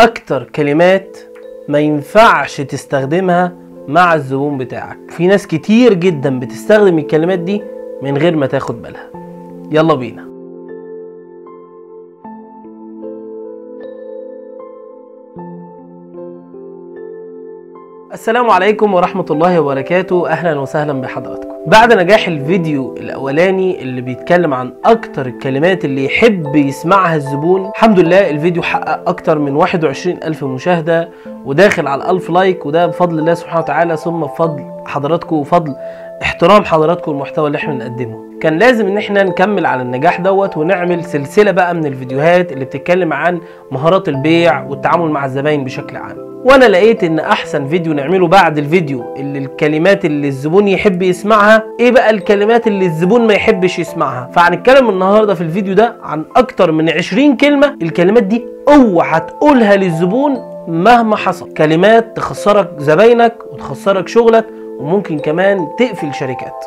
أكتر كلمات ما ينفعش تستخدمها مع الزبون بتاعك. في ناس كتير جدا بتستخدم الكلمات دي من غير ما تاخد بالها. يلا بينا. السلام عليكم ورحمة الله وبركاته. أهلا وسهلا بحضراتكم. بعد نجاح الفيديو الأولاني اللي بيتكلم عن أكتر الكلمات اللي يحب يسمعها الزبون الحمد لله الفيديو حقق أكتر من 21 ألف مشاهدة وداخل على الألف لايك وده بفضل الله سبحانه وتعالى ثم بفضل حضراتكم وفضل احترام حضراتكم المحتوى اللي إحنا بنقدمه. كان لازم إن إحنا نكمل على النجاح دوت ونعمل سلسلة بقى من الفيديوهات اللي بتتكلم عن مهارات البيع والتعامل مع الزباين بشكل عام. وأنا لقيت إن أحسن فيديو نعمله بعد الفيديو اللي الكلمات اللي الزبون يحب يسمعها إيه بقى الكلمات اللي الزبون ما يحبش يسمعها؟ فهنتكلم النهارده في الفيديو ده عن أكتر من 20 كلمة الكلمات دي اوعى تقولها للزبون مهما حصل. كلمات تخسرك زباينك وتخسرك شغلك وممكن كمان تقفل شركات.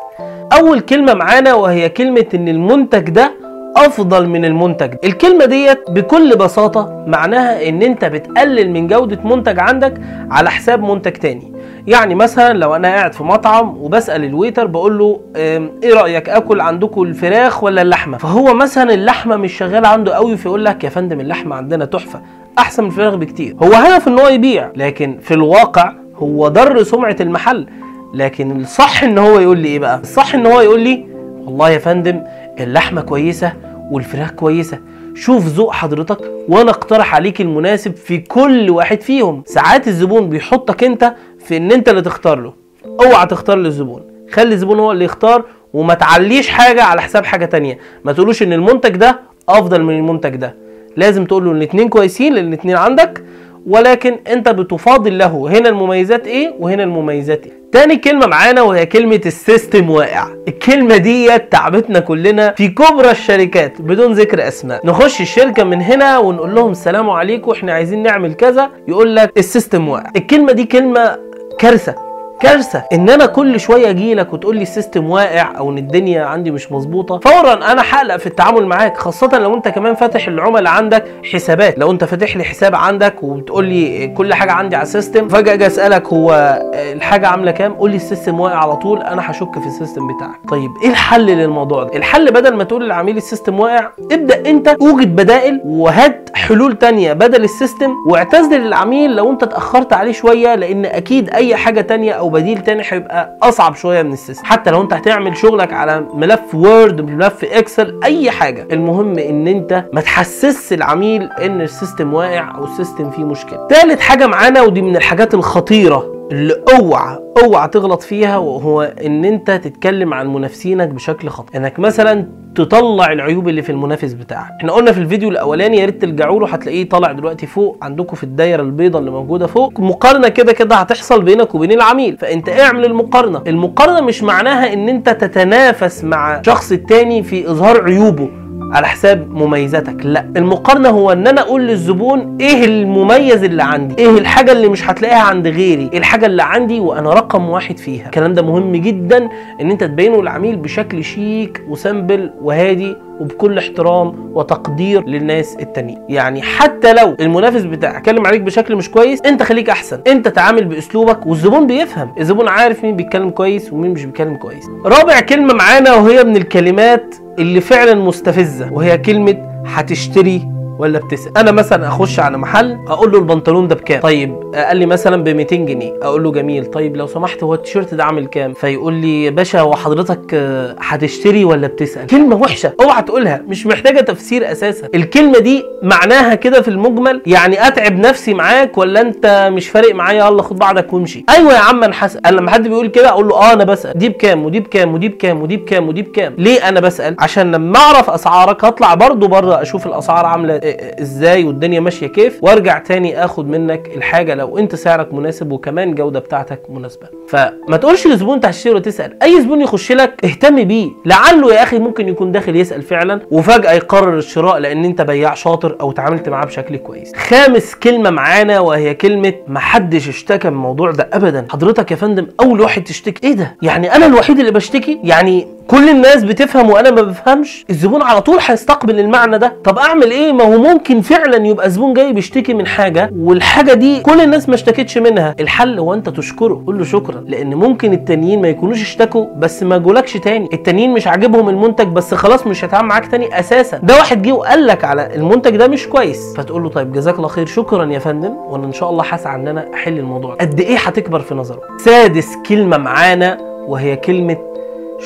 أول كلمة معانا وهي كلمة إن المنتج ده أفضل من المنتج. ده. الكلمة ديت بكل بساطة معناها إن أنت بتقلل من جودة منتج عندك على حساب منتج تاني. يعني مثلا لو أنا قاعد في مطعم وبسأل الويتر بقول له إيه رأيك آكل عندكم الفراخ ولا اللحمة؟ فهو مثلا اللحمة مش شغالة عنده قوي فيقول لك يا فندم اللحمة عندنا تحفة أحسن من الفراخ بكتير. هو هدف إن هو يبيع لكن في الواقع هو ضر سمعة المحل. لكن الصح إن هو يقول لي إيه بقى؟ الصح إن هو يقول لي والله يا فندم اللحمة كويسة والفراخ كويسة. شوف ذوق حضرتك وأنا أقترح عليك المناسب في كل واحد فيهم. ساعات الزبون بيحطك أنت في إن أنت اللي تختار له. أوعى تختار للزبون. خلي الزبون هو اللي يختار وما تعليش حاجة على حساب حاجة تانية. ما تقولوش إن المنتج ده أفضل من المنتج ده. لازم تقول له إن الاتنين كويسين لأن الاتنين عندك ولكن انت بتفاضل له هنا المميزات إيه؟ وهنا المميزات إيه؟ تاني كلمة معانا وهي كلمة ال system واقع. الكلمة دي تعبتنا كلنا في كبرى الشركات بدون ذكر أسماء. نخش الشركة من هنا ونقول لهم السلام عليكم إحنا عايزين نعمل كذا. يقول لك ال system واقع. الكلمة دي كلمة كارثة. كارثة. ان أنا كل شوية أجي لك وتقول لي ال system واقع أو إن الدنيا عندي مش مظبوطة فورا أنا هقلق في التعامل معاك خاصة لو أنت كمان فاتح العملاء عندك حسابات. لو أنت فاتح لي حساب عندك وبتقول لي كل حاجة عندي على ال system فجأة أجي اسالك هو الحاجة عاملة كام؟ قول لي ال system واقع على طول أنا هشك في ال system بتاعك. طيب إيه الحل للموضوع ده؟ الحل بدل ما تقول للعميل ال system واقع ابدأ أنت أوجد بدائل وهات حلول تانية بدل ال system واعتذر للعميل لو أنت اتأخرت عليه شوية لأن أكيد أي حاجة تانية أو بديل تاني هيبقى أصعب شوية من ال system. حتى لو أنت هتعمل شغلك على ملف Word ملف Excel أي حاجة. المهم إن أنت ما تحسسش العميل إن ال system واقع أو ال system فيه مشكلة. تالت حاجة معانا ودي من الحاجات الخطيرة. اللي اوعى اوعى تغلط فيها وهو إن أنت تتكلم عن منافسينك بشكل خطأ إنك مثلا تطلع العيوب اللي في المنافس بتاعك. إحنا قلنا في الفيديو الأولاني يا ريت ترجعوا له هتلاقيه طالع دلوقتي فوق عندكم في الدايرة البيضاء اللي موجودة فوق. مقارنة كده كده هتحصل بينك وبين العميل. فأنت اعمل المقارنة. المقارنة مش معناها إن أنت تتنافس مع الشخص التاني في إظهار عيوبه. على حساب مميزاتك. لا المقارنة هو إن أنا أقول للزبون إيه المميز اللي عندي إيه الحاجة اللي مش هتلاقيها عند غيري إيه الحاجة اللي عندي وأنا رقم واحد فيها. الكلام ده مهم جدا إن أنت تبينه للعميل بشكل شيك وسمبل وهادي وبكل احترام وتقدير للناس التانيين. يعني حتى لو المنافس بتاعك أتكلم عليك بشكل مش كويس أنت خليك أحسن. أنت تعامل بأسلوبك والزبون بيفهم. الزبون عارف مين بيتكلم كويس ومين مش بيتكلم كويس. رابع كلمة معانا وهي من الكلمات اللي فعلا مستفزة وهي كلمة هتشتري ولا بتسال أنا مثلا أخش على محل أقول له البنطلون ده بكام؟ طيب قال لي مثلا ب 200 جنيه. أقول له جميل. طيب لو سمحت هو التيشيرت ده عامل كام؟ فيقول لي يا باشا هو حضرتك آه، هتشتري ولا بتسأل؟ كلمة وحشة. اوعى تقولها. مش محتاجة تفسير أساسا. الكلمة دي معناها كده في المجمل؟ يعني أتعب نفسي معاك ولا أنت مش فارق معايا؟ يلا خد بعضك وامشي. أيوه يا عم أنا هسال أنا لما حد بيقول كده أقول له آه أنا بسأل. دي بكام؟ ودي بكام؟ ودي بكام؟ ودي بكام؟ ودي بكام؟ ليه أنا بسأل؟ عشان لما أعرف أسعارك هطلع برضو بره أشوف الأسعار عاملة إزاي والدنيا ماشية كيف وارجع تاني آخد منك الحاجة لو انت سعرك مناسب وكمان الجوده بتاعتك مناسبة. فما تقولش للزبون انت هتشتري وتسأل أي زبون يخش لك اهتم بيه. لعله يا أخي ممكن يكون داخل يسأل فعلا وفجأة يقرر الشراء لأن انت بياع شاطر أو تعاملت معاه بشكل كويس. خامس كلمة معانا وهي كلمة محدش اشتكى من الموضوع ده ابدا. حضرتك يا فندم أول واحد تشتكي. إيه ده؟ يعني أنا الوحيد اللي بشتكي؟ يعني كل الناس بتفهم وأنا ما بفهمش؟ الزبون على طول هيستقبل المعنى ده. طب أعمل إيه؟ ما هو ممكن فعلا يبقى زبون جاي بيشتكي من حاجة والحاجة دي كل الناس ما اشتكتش منها. الحل هو انت تشكره قول له شكرا. لأن ممكن التانيين ما يكونوش اشتكوا بس ما جولكش تاني. التانيين مش عاجبهم المنتج بس خلاص مش هيتعامل معاك تاني أساسا. ده واحد جه وقال لك على المنتج ده مش كويس. فتقول له طيب جزاك الله خير شكرا يا فندم. وأنا إن شاء الله هسعى إن أنا أحل الموضوع. قد إيه هتكبر في نظره سادس كلمة معانا وهي كلمة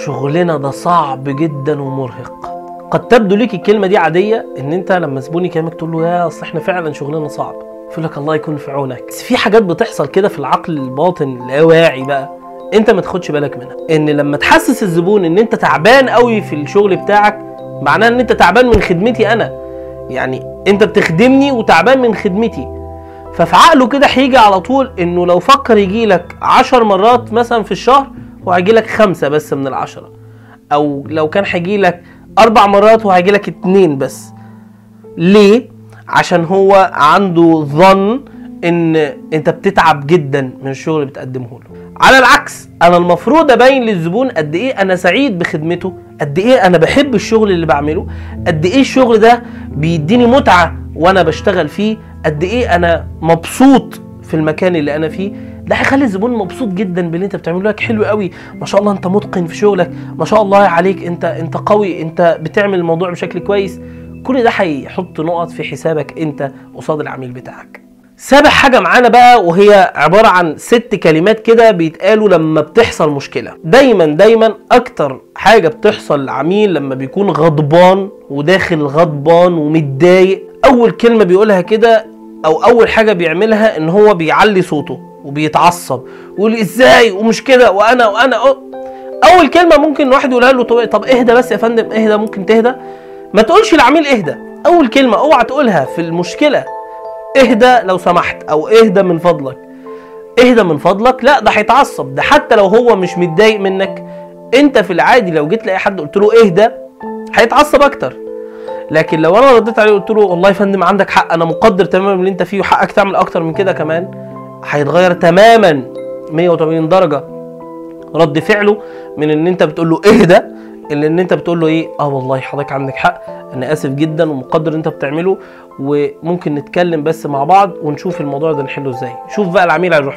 شغلنا ده صعب جدا ومرهق. قد تبدو ليك الكلمة دي عادية إن أنت لما زبون يكلمك تقول له يا أصل إحنا فعلا شغلنا صعب. يقول لك الله يكون في عونك. بس في حاجات بتحصل كده في العقل الباطن اللاواعي بقى أنت ما تاخدش بالك منها. إن لما تحسس الزبون إن أنت تعبان قوي في الشغل بتاعك معناه إن أنت تعبان من خدمتي أنا. يعني أنت بتخدمني وتعبان من خدمتي. ففي عقله كده هيجي على طول إنه لو فكر يجي لك عشر مرات مثلا في الشهر وهيجي لك خمسة بس من العشرة. أو لو كان هيجي لك أربع مرات وهيجي لك اتنين بس. ليه؟ عشان هو عنده ظن إن أنت بتتعب جدا من الشغل اللي بتقدمه له. على العكس أنا المفروض أبين للزبون قد إيه أنا سعيد بخدمته قد إيه أنا بحب الشغل اللي بعمله قد إيه الشغل ده بيديني متعة وأنا بشتغل فيه قد إيه أنا مبسوط في المكان اللي أنا فيه. ده هيخلي الزبون مبسوط جدا باللي انت بتعمله لك. حلو قوي. ما شاء الله انت متقن في شغلك. ما شاء الله عليك. انت انت قوي. انت بتعمل الموضوع بشكل كويس. كل ده هيحط نقط في حسابك انت قصاد العميل بتاعك. سابع حاجة معانا بقى وهي عبارة عن ست كلمات كده بيتقالوا لما بتحصل مشكلة. دايما دايما أكتر حاجة بتحصل للعميل لما بيكون غضبان وداخل غضبان ومتضايق أول كلمة بيقولها كده أو أول حاجة بيعملها إن هو بيعلي صوته. وبيتعصب ويقول إزاي؟ ومش كده وأنا وأنا أو. أول كلمة ممكن واحد يقولها له طب, طب اهدى بس يا فندم اهدى ممكن تهدى. ما تقولش للعميل اهدى. أول كلمة اوعى تقولها في المشكلة اهدى لو سمحت أو اهدى من فضلك. اهدى من فضلك؟ لا ده هيتعصب. ده حتى لو هو مش متضايق منك انت في العادي لو جيت لأي حد قلت له اهدى هيتعصب أكتر. لكن لو أنا رديت عليه قلت له والله يا فندم عندك حق أنا مقدر تماما اللي انت فيه وحقك تعمل أكتر من كده كمان. هيتغير تماما 180 درجة رد فعله من إن أنت بتقول له اهدى اللي إن أنت بتقول له إيه آه والله حضرتك عندك حق أنا آسف جدا ومقدر أنت بتعمله وممكن نتكلم بس مع بعض ونشوف الموضوع ده نحله إزاي. شوف بقى العميل هيروح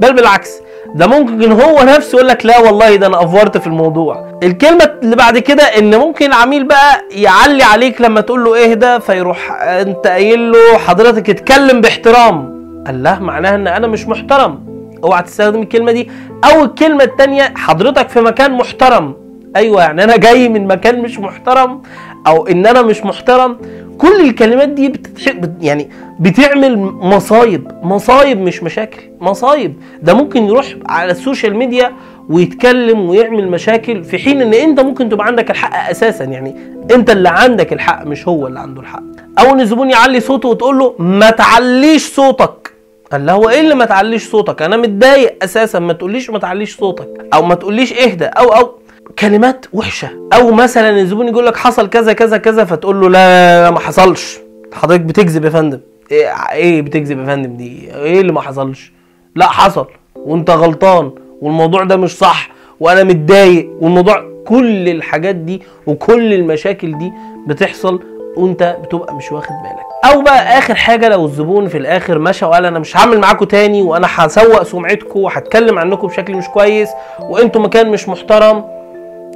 بل بالعكس ده ممكن هو نفسه يقول لك لا والله ده أنا أفورت في الموضوع. الكلمة اللي بعد كده إن ممكن العميل بقى يعلي عليك لما تقول له اهدى فيروح أنت قايل له حضرتك اتكلم باحترام. قال له معناها إن أنا مش محترم. أوعى تستخدم الكلمة دي. أو الكلمة التانية حضرتك في مكان محترم. أيوه يعني أنا جاي من مكان مش محترم أو إن أنا مش محترم. كل الكلمات دي بتتح... بت... يعني بتعمل مصايب مصايب مش مشاكل مصايب. ده ممكن يروح على ال social media ويتكلم ويعمل مشاكل في حين إن أنت ممكن تبقى عندك الحق أساسا. يعني أنت اللي عندك الحق مش هو اللي عنده الحق. أو إن الزبون يعلي صوته وتقول له ما تعليش صوتك. قال هو إيه اللي ما تعليش صوتك؟ أنا متضايق أساسا. ما تقوليش ما تعليش صوتك. أو ما تقوليش إهدى. أو أو كلمات وحشة. أو مثلا الزبون يقول لك حصل كذا كذا كذا فتقول له لا ما حصلش. حضرتك بتكذب يا فندم. إيه, إيه بتكذب يا فندم دي؟ إيه اللي ما حصلش؟ لا حصل. وأنت غلطان والموضوع ده مش صح وأنا متضايق. والموضوع كل الحاجات دي وكل المشاكل دي بتحصل وأنت بتبقى مش واخد بالك. أو بقى آخر حاجة لو الزبون في الآخر مشى وقال أنا مش هعمل معاكم تاني وأنا هسوق سمعتكم وهتكلم عنكم بشكل مش كويس وأنتوا مكان مش محترم.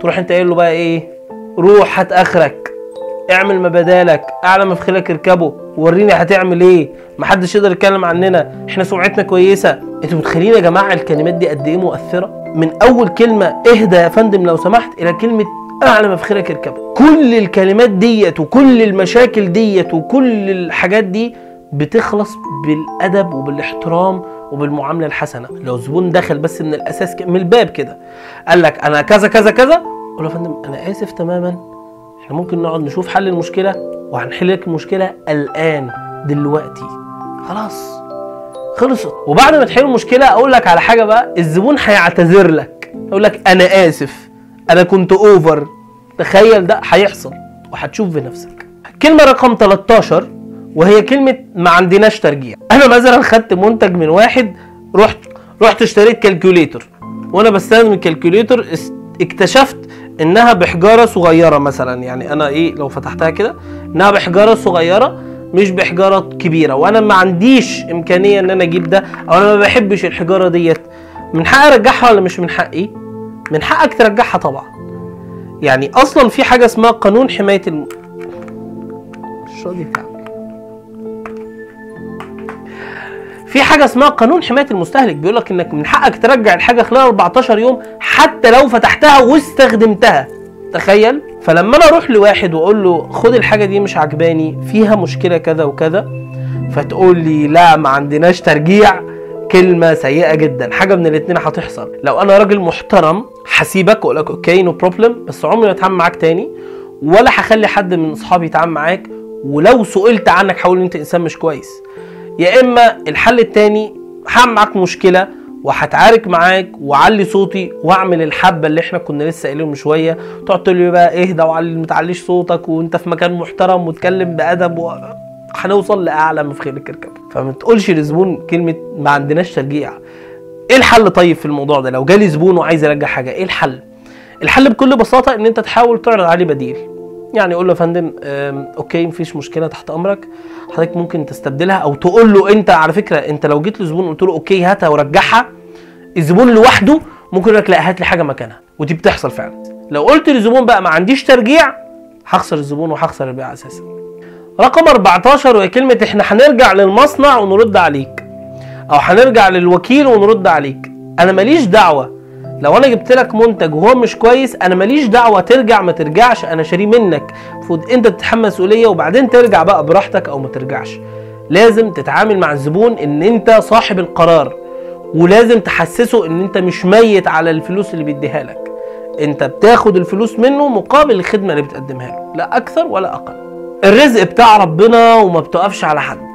تروح انت قايل له بقى إيه؟ روح هات آخرك. اعمل ما بدالك. اعلى ما في خيلك اركبه. وريني هتعمل إيه. محدش يقدر يتكلم عننا. إحنا سمعتنا كويسة. أنتوا متخيلين يا جماعة الكلمات دي قد إيه مؤثرة؟ من أول كلمة اهدى يا فندم لو سمحت إلى كلمة أعلى ما في خيرك اركبه. كل الكلمات ديت وكل المشاكل ديت وكل الحاجات دي بتخلص بالأدب وبالاحترام وبالمعاملة الحسنة. لو الزبون دخل بس من الأساس من الباب كده قال لك أنا كذا كذا كذا قول له يا فندم أنا آسف تماما. إحنا ممكن نقعد نشوف حل المشكلة وهنحل لك المشكلة الآن دلوقتي. خلاص. خلصت. وبعد ما تحل المشكلة أقول لك على حاجة بقى الزبون هيعتذر لك. يقول لك أنا آسف أنا كنت over تخيل ده هيحصل وهتشوف بنفسك. كلمة رقم 13 وهي كلمة ما عندناش ترجيع. أنا مثلا خدت منتج من واحد رحت رحت اشتريت calculator. وأنا بستخدم ال calculator اكتشفت إنها بحجارة صغيرة مثلا. يعني أنا إيه لو فتحتها كده إنها بحجارة صغيرة مش بحجارة كبيرة. وأنا ما عنديش إمكانية إن أنا أجيب ده أو أنا ما بحبش الحجارة ديت. من حقي أرجعها ولا مش من حقي؟ من حقك ترجعها طبعا. يعني أصلا في حاجة اسمها قانون حماية الم... مش راضي في حاجة اسمها قانون حماية المستهلك بيقول لك إنك من حقك ترجع الحاجة خلال 14 يوم حتى لو فتحتها واستخدمتها. تخيل؟ فلما أنا أروح لواحد وأقول له خد الحاجة دي مش عجباني فيها مشكلة كذا وكذا فتقول لي لا ما عندناش ترجيع كلمة سيئة جدا حاجة من الاتنين هتحصل. لو أنا راجل محترم هسيبك وأقول لك okay no problem بس عمري ما أتعامل معاك تاني ولا هخلي حد من أصحابي يتعامل معاك ولو سئلت عنك هقول إن أنت إنسان مش كويس. يا إما الحل التاني هعمل معاك مشكلة وهتعارك معاك واعلي صوتي وأعمل الحبة اللي إحنا كنا لسه قايلينه من شوية. تقعد تقول لي بقى اهدى وعلي ما تعليش صوتك وأنت في مكان محترم واتكلم بأدب و... هنوصل لأعلى خيرك اركب فما تقولش للزبون كلمة ما عندناش ترجيع إيه الحل طيب في الموضوع ده؟ لو جالي زبون وعايز يرجع حاجة إيه الحل؟ الحل بكل بساطة إن أنت تحاول تعرض عليه بديل. يعني قول له يا فندم okay مفيش مشكلة تحت أمرك. حضرتك ممكن تستبدلها أو تقول له أنت على فكرة أنت لو جيت لزبون قلت له okay هاتها ورجعها الزبون لوحده ممكن يقول لك لا هات لي حاجة مكانها. ودي بتحصل فعلا. لو قلت للزبون بقى ما عنديش ترجيع هخسر الزبون وهخسر البيع أساسا. رقم 14 وهي كلمة إحنا هنرجع للمصنع ونرد عليك أو هنرجع للوكيل ونرد عليك. أنا ماليش دعوة لو أنا جبت لك منتج وهو مش كويس أنا ماليش دعوة ترجع ما ترجعش أنا شاريه منك. المفروض انت تتحمل مسؤولية وبعدين ترجع بقى براحتك أو ما ترجعش. لازم تتعامل مع الزبون إن أنت صاحب القرار ولازم تحسسه إن أنت مش ميت على الفلوس اللي بيديها لك. أنت بتاخد الفلوس منه مقابل الخدمة اللي بتقدمها له لا أكثر ولا أقل. الرزق بتاع ربنا وما بتقفش على حد.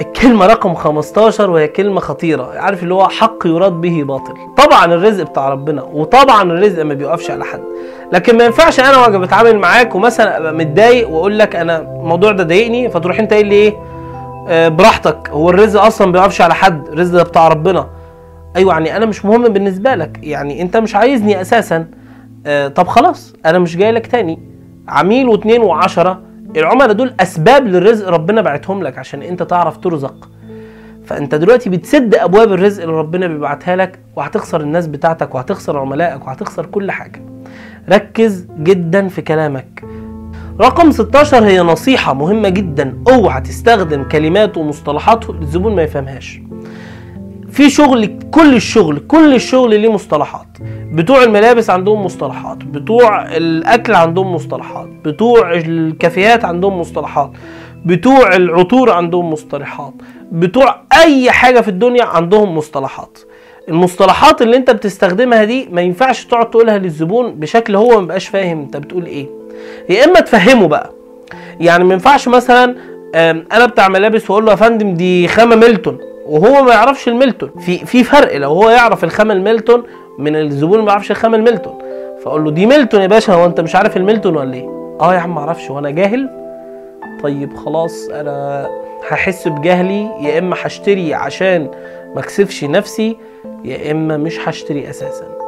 الكلمة رقم 15 وهي كلمة خطيرة. عارف اللي هو حق يراد به باطل. طبعا الرزق بتاع ربنا وطبعا الرزق ما بيقفش على حد. لكن ما ينفعش أنا وأجي بتعامل معاك ومثلا أبقى متضايق وأقول لك أنا الموضوع ده ضايقني فتروح أنت قايل لي إيه؟ آه براحتك. هو الرزق أصلا ما بيقفش على حد. الرزق ده بتاع ربنا. أيوه يعني أنا مش مهم بالنسبة لك. يعني أنت مش عايزني أساسا. آه طب خلاص أنا مش جاي لك تاني. عميل واثنين وعشرة. العملاء دول أسباب للرزق ربنا بعتهم لك عشان أنت تعرف ترزق. فأنت دلوقتي بتسد أبواب الرزق اللي ربنا بيبعتها لك وهتخسر الناس بتاعتك وهتخسر عملائك وهتخسر كل حاجة. ركز جدا في كلامك. رقم 16 هي نصيحة مهمة جدا. اوعى تستخدم كلمات ومصطلحات الزبون ما يفهمهاش. في شغل كل الشغل كل الشغل ليه مصطلحات. بتوع الملابس عندهم مصطلحات بتوع الأكل عندهم مصطلحات بتوع الكافيهات عندهم مصطلحات بتوع العطور عندهم مصطلحات بتوع أي حاجة في الدنيا عندهم مصطلحات. المصطلحات اللي انت بتستخدمها دي ما ينفعش تقعد تقولها للزبون بشكل هو ما بقاش فاهم انت بتقول إيه. يا إما تفهمه بقى. يعني ما ينفعش مثلا أنا بتاع ملابس وأقول له يا فندم دي خامة ميلتون. وهو ما يعرفش الميلتون. في في فرق لو هو يعرف الخامة الميلتون من الزبون اللي ما يعرفش الخامة الميلتون. فأقول له دي ميلتون يا باشا هو أنت مش عارف الميلتون ولا إيه؟ آه يا عم ما أعرفش وأنا جاهل. طيب خلاص أنا هحس بجهلي يا إما هشتري عشان ما أكسفش نفسي يا إما مش هشتري أساسا.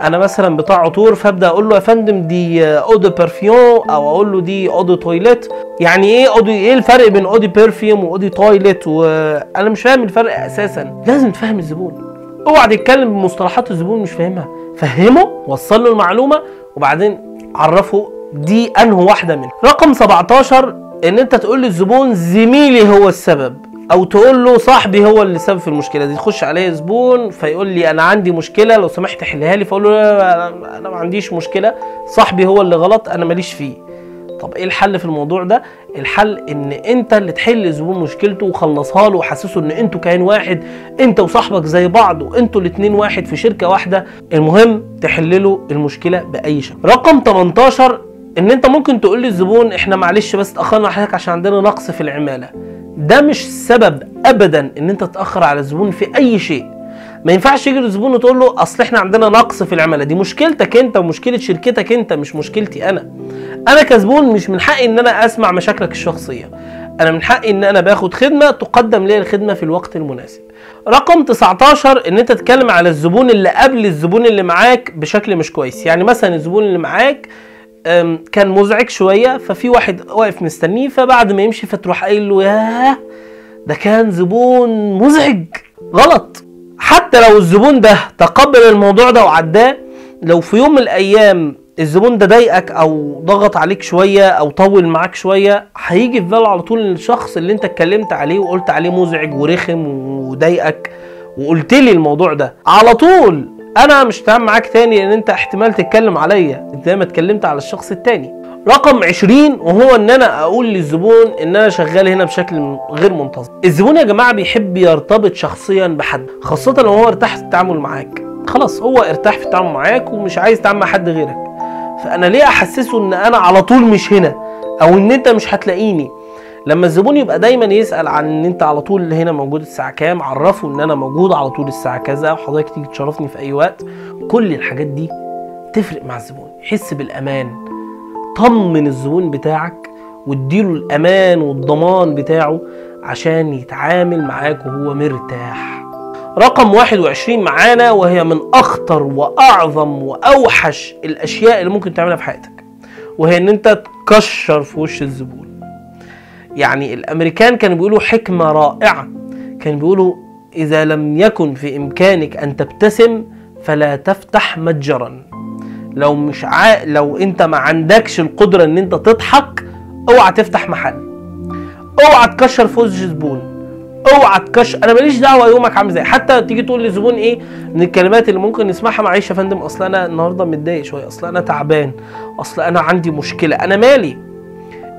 أنا مثلا بتاع عطور فأبدأ أقول له يا فندم دي eau de parfum أو أقول له دي eau de toilette يعني إيه eau de إيه الفرق بين eau de parfum و eau de toilette وأنا مش فاهم الفرق أساسا. لازم تفهم الزبون. أوعى تتكلم بمصطلحات الزبون مش فاهمها. فهمه وصل له المعلومة وبعدين عرفه دي أنه واحدة منهم. رقم 17 إن أنت تقول للزبون زميلي هو السبب. أو تقول له صاحبي هو اللي سبب في المشكلة دي تخش عليه زبون فيقول لي أنا عندي مشكلة لو سمحت حلها لي فأقول له لا أنا ما عنديش مشكلة صاحبي هو اللي غلط أنا ماليش فيه. طب إيه الحل في الموضوع ده؟ الحل إن أنت اللي تحل الزبون مشكلته وخلصها له وحسسه إن أنتوا كيان واحد أنت وصاحبك زي بعض وأنتوا الاتنين واحد في شركة واحدة المهم تحل له المشكلة بأي شكل. رقم 18 إن أنت ممكن تقول للزبون إحنا معلش بس اتاخرنا حضرتك عشان عندنا نقص في العمالة. ده مش سبب ابدا إن أنت تتاخر على الزبون في أي شيء. ما ينفعش يجي للزبون وتقول له أصل إحنا عندنا نقص في العمالة. دي مشكلتك أنت ومشكلة شركتك أنت مش مشكلتي أنا. أنا كزبون مش من حقي إن أنا أسمع مشاكلك الشخصية. أنا من حقي إن أنا باخد خدمة تقدم لي الخدمة في الوقت المناسب. رقم 19 إن أنت تتكلم على الزبون اللي قبل الزبون اللي معاك بشكل مش كويس. يعني مثلا الزبون اللي معاك كان مزعج شوية ففي واحد واقف مستنيه فبعد ما يمشي فتروح قايل له ياه ده كان زبون مزعج. غلط. حتى لو الزبون ده تقبل الموضوع ده وعداه لو في يوم من الأيام الزبون ده ضايقك أو ضغط عليك شوية أو طول معاك شوية هيجي في باله على طول الشخص اللي أنت اتكلمت عليه وقلت عليه مزعج ورخم وضايقك وقلت لي الموضوع ده. على طول. أنا مش هتعامل معاك تاني لأن أنت احتمال تتكلم عليا زي ما اتكلمت على الشخص التاني. رقم 20 وهو إن أنا أقول للزبون إن أنا شغال هنا بشكل غير منتظم. الزبون يا جماعة بيحب يرتبط شخصيا بحد خاصة لو هو ارتاح في التعامل معاك. خلاص هو ارتاح في التعامل معاك ومش عايز يتعامل مع حد غيرك. فأنا ليه أحسسه إن أنا على طول مش هنا؟ أو إن أنت مش هتلاقيني؟ لما الزبون يبقى دايما يسأل عن ان إنت على طول هنا موجود الساعة كام عرفه إن أنا موجود على طول الساعة كذا وحضرتك تيجي تشرفني في أي وقت. كل الحاجات دي تفرق مع الزبون يحس بالأمان. طمن الزبون بتاعك واديله الأمان والضمان بتاعه عشان يتعامل معاك وهو مرتاح. رقم 21 معانا وهي من أخطر وأعظم وأوحش الأشياء اللي ممكن تعملها في حياتك وهي إن أنت تكشر في وش الزبون. يعني الأمريكان كانوا بيقولوا حكمة رائعة. كانوا بيقولوا إذا لم يكن في إمكانك أن تبتسم فلا تفتح متجرا. لو مش عا... لو أنت ما عندكش القدرة إن أنت تضحك أوعى تفتح محل. أوعى تكشر في وش زبون. أوعى تكشر أنا ماليش دعوة يومك عامل إزاي. حتى تيجي تقول للزبون إيه؟ من الكلمات اللي ممكن نسمعها معلش يا فندم. أصل أنا النهارده متضايق شوية. أصل أنا تعبان. أصل أنا عندي مشكلة. أنا مالي؟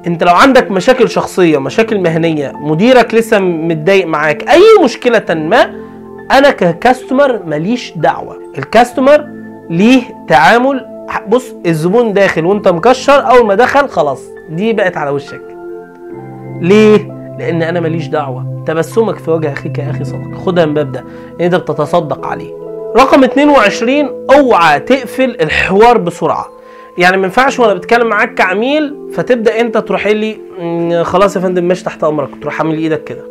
انت لو عندك مشاكل شخصية مشاكل مهنية مديرك لسه متضايق معاك أي مشكلة ما أنا ككاستمر ماليش دعوة. الكاستمر ليه تعامل بص الزبون داخل وانت مكشر أول ما دخل خلاص دي بقت على وشك. ليه؟ لأن أنا ماليش دعوة. تبسمك في وجه أخيك يا أخي صدقه خدها من باب ده. انت بتتصدق عليه. رقم 22 أوعى تقفل الحوار بسرعة. يعني ما ينفعش وأنا بتكلم معاك كعميل فتبدأ انت تروح لي "مم، خلاص يا فندم ماشي تحت أمرك. تروح عامل إيدك كده.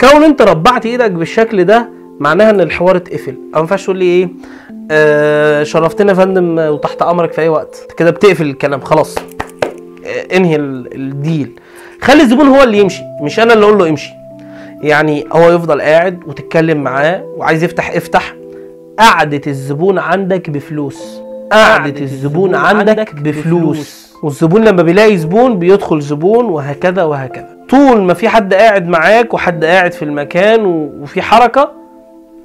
كون انت ربعت إيدك بالشكل ده معناها ان الحوار اتقفل. أو ما ينفعش تقول لي إيه آه شرفتنا يا فندم وتحت أمرك في أي وقت. كده بتقفل الكلام خلاص. آه انهي ال- الديل. خلي الزبون هو اللي يمشي مش أنا اللي أقول له امشي. يعني هو يفضل قاعد وتتكلم معاه وعايز يفتح افتح قعدة الزبون عندك بفلوس. قعدة الزبون عندك بفلوس. والزبون لما بيلاقي زبون بيدخل زبون وهكذا وهكذا. طول ما في حد قاعد معاك وحد قاعد في المكان وفي حركة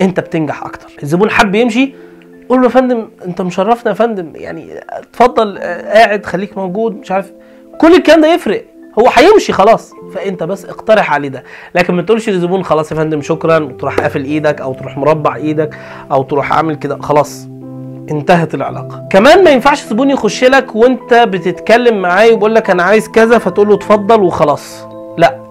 انت بتنجح أكتر. الزبون حب يمشي. قول له يا فندم انت مشرفنا يا فندم. يعني اتفضل قاعد خليك موجود مش عارف. كل الكلام ده يفرق. هو هيمشي خلاص. فانت بس اقترح عليه ده. لكن ما تقولش للزبون خلاص يا فندم شكرا. وتروح قافل إيدك أو تروح مربع إيدك أو تروح عامل كده. خلاص. انتهت العلاقة. كمان ما ينفعش زبون يخش لك وانت بتتكلم معاه ويقول لك أنا عايز كذا فتقول له اتفضل وخلاص. لا.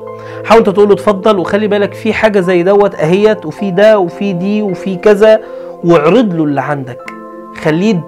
حاول انت تقول له اتفضل وخلي بالك في حاجة زي دوت اهيت وفي ده وفي دي وفي كذا واعرض له اللي عندك. خليه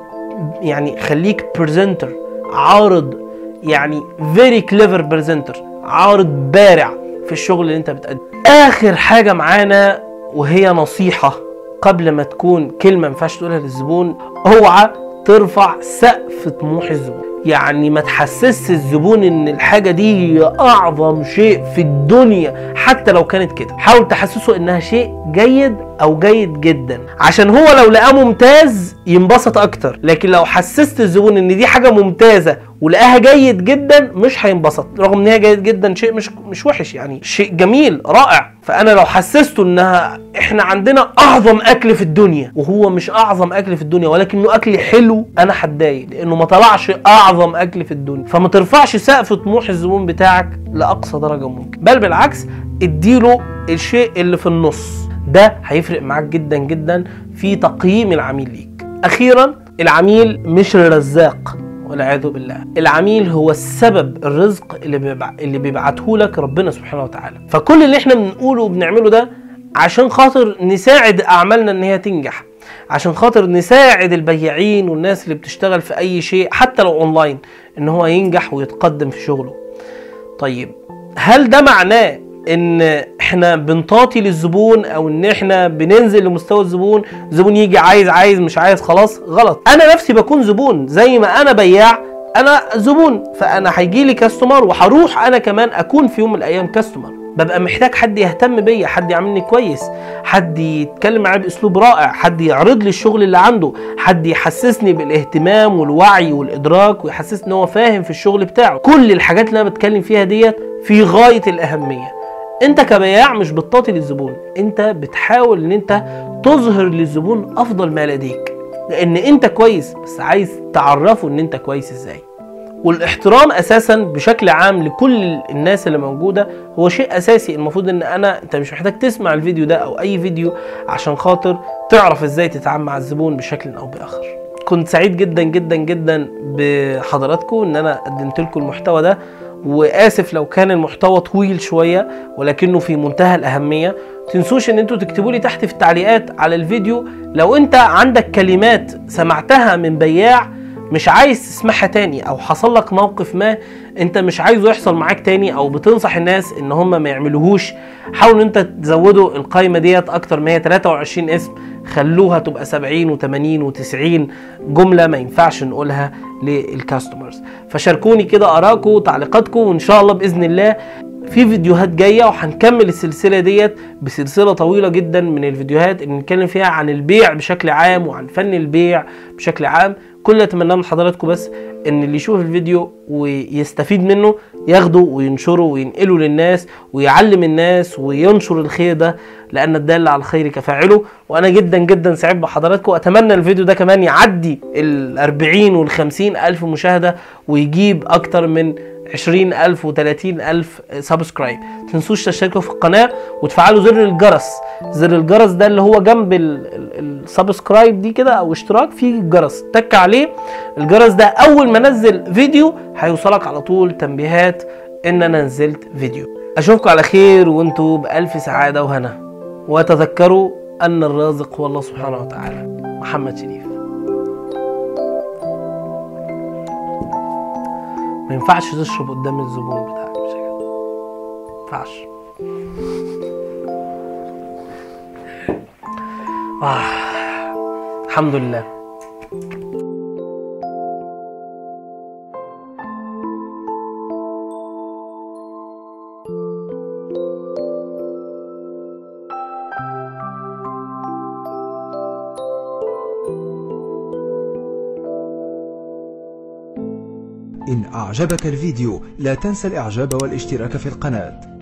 يعني خليك برزنتر عارض يعني very clever presenter عارض بارع في الشغل اللي انت بتقدمه. آخر حاجة معانا وهي نصيحة. قبل ما تكون كلمة ما ينفعش تقولها للزبون أوعى ترفع سقف طموح الزبون. يعني ما تحسسش الزبون إن الحاجة دي هي أعظم شيء في الدنيا حتى لو كانت كده. حاول تحسسه إنها شيء جيد أو جيد جدا. عشان هو لو لقاه ممتاز ينبسط أكتر. لكن لو حسست الزبون إن دي حاجة ممتازة ولقاها جيد جدا مش هينبسط. رغم إن هي جيد جدا شيء مش مش وحش يعني. شيء جميل رائع. فأنا لو حسسته إنها إحنا عندنا أعظم أكل في الدنيا وهو مش أعظم أكل في الدنيا ولكنه أكل حلو أنا هتضايق. لأنه ما طلعش أعظم أكل في الدنيا. فما ترفعش سقف طموح الزبون بتاعك لأقصى درجة ممكن. بل بالعكس اديله الشيء اللي في النص. ده هيفرق معاك جدا جدا في تقييم العميل ليك. أخيرا العميل مش الرزاق والعياذ بالله. العميل هو السبب الرزق اللي بيبع... اللي بيبعته لك ربنا سبحانه وتعالى. فكل اللي إحنا بنقوله وبنعمله ده عشان خاطر نساعد أعمالنا إن هي تنجح. عشان خاطر نساعد البياعين والناس اللي بتشتغل في أي شيء حتى لو أونلاين إن هو ينجح ويتقدم في شغله. طيب هل ده معناه إن إحنا بنطاطي للزبون أو إن إحنا بننزل لمستوى الزبون الزبون يجي عايز عايز مش عايز خلاص غلط. أنا نفسي بكون زبون. زي ما أنا بياع أنا زبون. فأنا هيجي لي كاستمر وهروح أنا كمان أكون في يوم من الأيام كاستمر ببقى محتاج حد يهتم بيا حد يعاملني كويس حد يتكلم معايا بأسلوب رائع حد يعرض لي الشغل اللي عنده حد يحسسني بالاهتمام والوعي والإدراك ويحسسني إن هو فاهم في الشغل بتاعه. كل الحاجات اللي أنا بتكلم فيها ديت في غاية الأهمية. أنت كبياع مش بتطاطي للزبون أنت بتحاول إن أنت تظهر للزبون أفضل ما لديك لأن أنت كويس بس عايز تعرفه إن أنت كويس إزاي. والاحترام أساسا بشكل عام لكل الناس اللي موجودة هو شيء أساسي. المفروض إن أنا أنت مش محتاج تسمع الفيديو ده أو أي فيديو عشان خاطر تعرف إزاي تتعامل مع الزبون بشكل أو بآخر. كنت سعيد جدا جدا جدا بحضراتكم إن أنا قدمت لكم المحتوى ده. وآسف لو كان المحتوى طويل شوية ولكنه في منتهى الأهمية. تنسوش إن أنتوا تكتبوا لي تحت في التعليقات على الفيديو لو أنت عندك كلمات سمعتها من بياع مش عايز تسمعها تاني أو حصل لك موقف ما أنت مش عايزه يحصل معاك تاني أو بتنصح الناس إن هم ما يعملوهوش حاول إن أنت تزودوا القايمة ديت أكتر ما هي 23 اسم خلوها تبقى 70 و80 و90 جملة ما ينفعش نقولها للكاستمرز فشاركوني كده آرائكم وتعليقاتكم وإن شاء الله بإذن الله في فيديوهات جاية وهنكمل السلسلة ديت بسلسلة طويلة جدا من الفيديوهات اللي نتكلم فيها عن البيع بشكل عام وعن فن البيع بشكل عام. كل اللي اتمناه من حضراتكم بس إن اللي يشوف الفيديو ويستفيد منه ياخده وينشره وينقله للناس ويعلم الناس وينشر الخير ده لأن الدال على الخير كفاعله. وأنا جدا جدا سعيد بحضراتكم. اتمنى الفيديو ده كمان يعدي ال 40 وال 50 ألف مشاهدة ويجيب أكتر من 20000 و30000 سبسكرايب. تنسوش تشتركوا في القناة وتفعلوا زر الجرس. زر الجرس ده اللي هو جنب ال subscribe دي كده أو اشتراك في جرس تك عليه. الجرس ده أول ما انزل فيديو هيوصلك على طول تنبيهات إن أنا نزلت فيديو. أشوفكم على خير وأنتم بألف سعادة وهنا. وتذكروا أن الرازق هو الله سبحانه وتعالى. محمد شريف. ما ينفعش تشرب قدام الزبون بتاعك. مش كده؟ ما ينفعش. آه. الحمد لله. أعجبك الفيديو. لا تنسى الإعجاب والاشتراك في القناة.